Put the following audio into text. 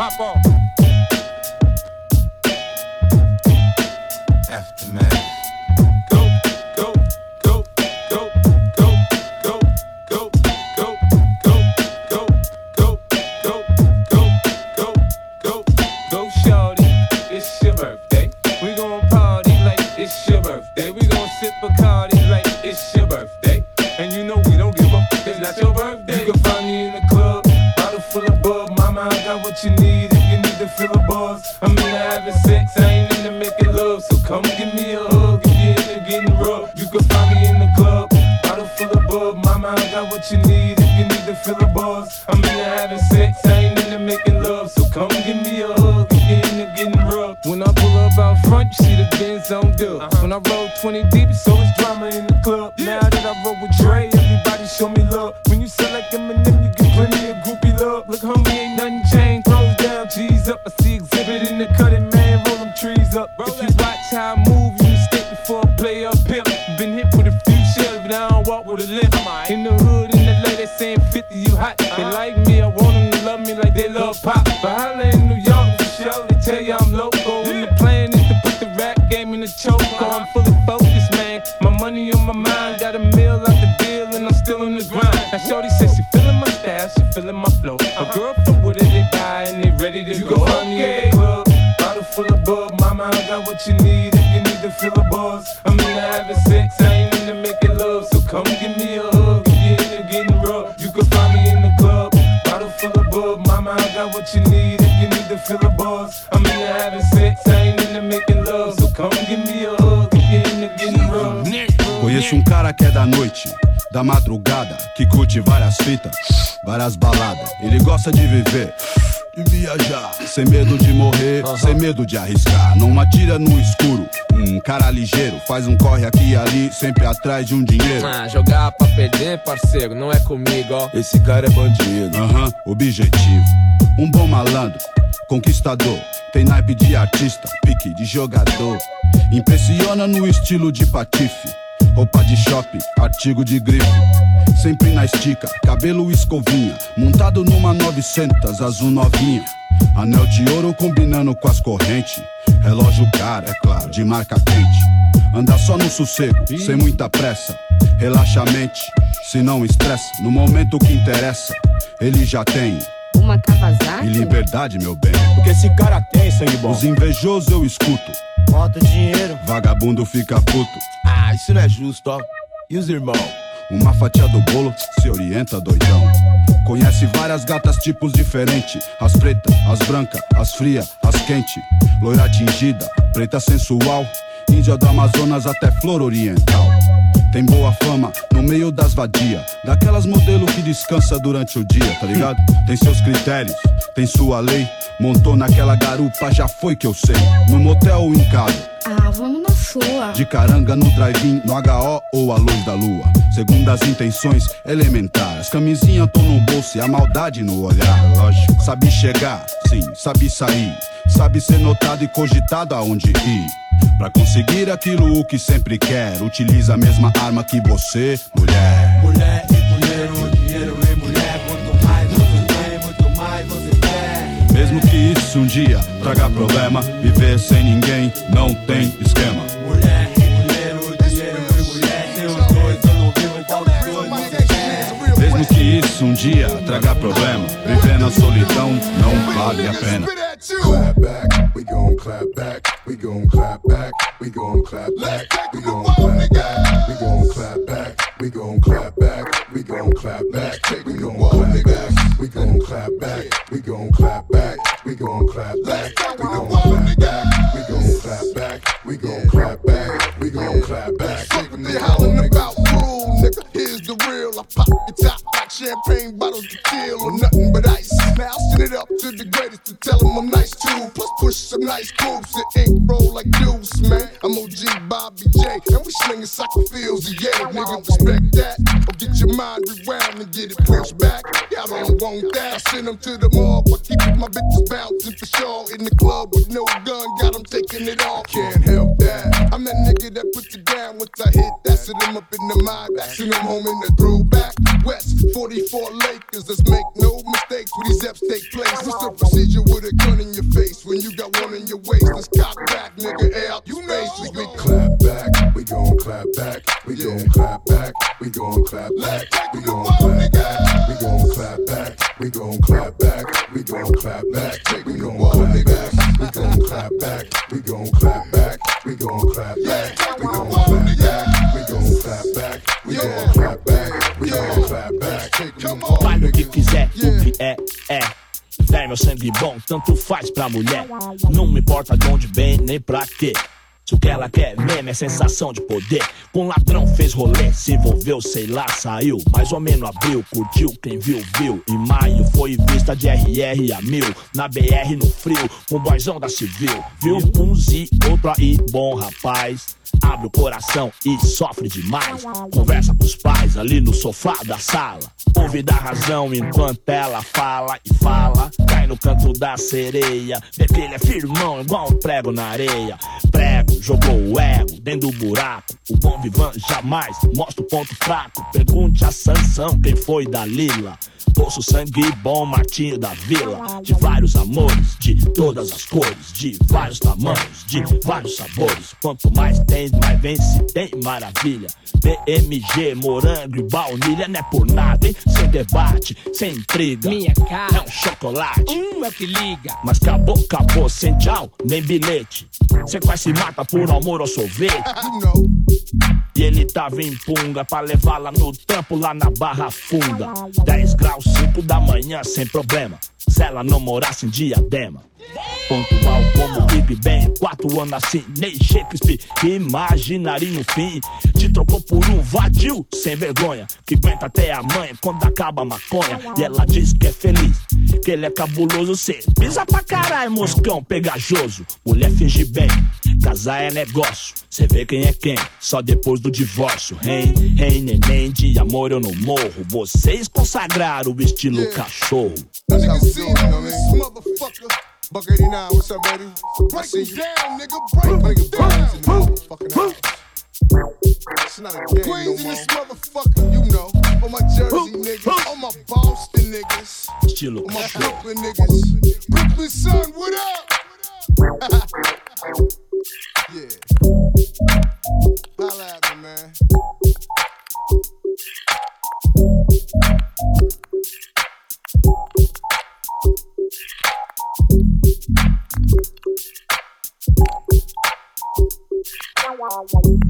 my ball. If to fill a buzz. I'm into having sex, I ain't into making love. So come give me a hug if you're into getting rough. You can find me in the club, bottle full of bub. Mama, I got what you need if you need to fill a buzz. I'm into having sex, I ain't into making love. So come give me a hug if you're into getting rough. When I pull up out front, you see the Benz on dub. Uh-huh. When I roll 20 deep, so it's drama in the club. Now that I roll with Dre, sure, they tell you I'm local. And the plan is to put the rap game in the choke. I'm fully focused, man. My money on my mind, got a meal out the deal, and I'm still in the grind. Now, Shorty says she feeling my style, she feeling my flow. A girl from Wooded, they buy, and they ready to go. Find me in the club, bottle full of bub. Mama, I got what you need if you need to fill a buzz. I'm into having sex, I ain't into making love. So come give me a hug if you're into getting rough. You can find me in the club, bottle full of bub. Mama, I got what you need if you need to fill a buzz. I'm into Conheço um cara que é da noite, da madrugada, que curte várias fitas, várias baladas. Ele gosta de viver, de viajar, sem medo de morrer, sem medo de arriscar. Não atira no escuro, um cara ligeiro, faz um corre aqui e ali, sempre atrás de um dinheiro. Ah, jogar pra perder, parceiro, não é comigo, ó. Esse cara é bandido. Aham, objetivo. Um bom malandro, conquistador. Tem naipe de artista, pique de jogador. Impressiona no estilo de patife. Roupa de shopping, artigo de grife. Sempre na estica, cabelo escovinha. Montado numa 900, azul novinha. Anel de ouro combinando com as correntes. Relógio caro, é claro, de marca quente. Anda só no sossego, sem muita pressa. Relaxa a mente, se não estressa. No momento que interessa, ele já tem. Uma Kawasaki? E liberdade, meu bem. O que esse cara tem, sangue bom? Os invejosos eu escuto. Bota dinheiro. Vagabundo fica puto. Ah, isso não é justo, ó. E os irmãos? Uma fatia do bolo se orienta doidão. Conhece várias gatas tipos diferentes. As pretas, as brancas, as frias, as quentes. Loira tingida, preta sensual. Índia do Amazonas até flor oriental. Tem boa fama no meio das vadia. Daquelas modelo que descansa durante o dia, tá ligado? Tem seus critérios, tem sua lei. Montou naquela garupa, já foi que eu sei. No motel ou em casa. Ah, vamos sua. De caranga no drive-in, no HO ou a luz da lua. Segundo as intenções elementares. Camisinha tô no bolso e a maldade no olhar. Lógico. Sabe chegar, sim, sabe sair. Sabe ser notado e cogitado aonde ir. Pra conseguir aquilo o que sempre quer. Utiliza a mesma arma que você, mulher. Mulher e dinheiro, dinheiro e mulher. Quanto mais você tem, muito mais você quer. Mesmo que isso um dia traga problema, viver sem ninguém não tem esquema. Dia traga problema, viver na solidão não vale a pena. Clap back, we gon' clap back, we gon' clap back, we gon' clap back, we gon' clap back, we gon' clap back, we gon' clap back, we gon' clap back, we gon' clap back, we gon' clap back, we gon' clap back, we gon' clap back, we gon' clap back, we gon' clap back, we gon' clap back, we gon' clap back. They hollering about champagne bottles to kill or nothing but ice. Now it up to the greatest to tell them I'm nice too. Plus push some nice grooves and ink roll like juice, man. I'm OG Bobby J, and we slinging soccer fields, yeah, nigga. Respect that, or get your mind rewound and get it pushed back. Y'all don't want that. I send them to the mall, but keep my bitches bouncing for sure. In the club with no gun, got them taking it off. Can't help that. I'm that nigga that put you down once I hit that. Send them up in the mind, send them home in the throwback. West 44 Lakers, let's make no mistakes when these eps take place. What's the procedure with a gun in your face when you got one in your waist? Let's cock back, nigga. Air out you space. We gon' clap back, we gon' clap back, we gon' clap back, we gon' clap back, we gon' clap back, we gon' clap back, we gon' clap back, we gon' clap back, we gon' clap back, we gon' clap back, we gon' clap back, we gon' clap back, we gon' clap back, we gon' clap back, we gon' clap back, we gon' clap back. Vale o que quiser, o que é, é. Véi, meu sangue bom, tanto faz pra mulher. Não me importa de onde vem, nem pra quê. Se o que ela quer mesmo é sensação de poder. Com ladrão fez rolê, se envolveu, sei lá, saiu. Mais ou menos abril, curtiu, quem viu, viu. Em maio foi vista de RR a mil. Na BR no frio, com boizão da civil. Viu uns e outro aí, bom rapaz. Abre o coração e sofre demais. Conversa com os pais ali no sofá da sala. Ouve da razão enquanto ela fala e fala. No canto da sereia. Ele é firmão, igual um prego na areia. Prego, jogou o ego dentro do buraco. O bom vivan jamais mostra o ponto fraco. Pergunte a Sansão quem foi da Lila. Poço sangue bom, Martinho da Vila. De vários amores, de todas as cores, de vários tamanhos, de vários sabores. Quanto mais tem, mais vem se tem maravilha. BMG, morango e baunilha, não é por nada, hein? Sem debate, sem intriga. Minha cara É um chocolate. um é que liga. Mas acabou, acabou, sem tchau, nem bilhete. Cê quase se mata por amor ao sorvete. E ele tava em punga pra levá-la no trampo lá na Barra Funda. 10 graus, 5 da manhã, sem problema. Se ela não morasse em diadema. Pontual como Big Ben, quatro anos assim, nem Shakespeare. Imaginaria no fim. Te trocou por um vadio sem vergonha. Que aguenta até amanhã quando acaba a maconha. E ela diz que é feliz, que ele é cabuloso. Cê pisa pra caralho, moscão pegajoso. Mulher finge bem, casar é negócio. Cê vê quem é quem, só depois do divórcio. Hein, hein, neném, de amor eu não morro. Vocês consagraram o estilo cachorro. This motherfucker. Buck 89, what's up, baby? I see you. down, nigga. Break it down. motherfucking. It's not a game Queens in this motherfucker, you know. All my Jersey niggas, all my Boston niggas, Estilo all my cachorro. Brooklyn niggas. Brooklyn son, what up? yeah. Holla at me, man. Wow.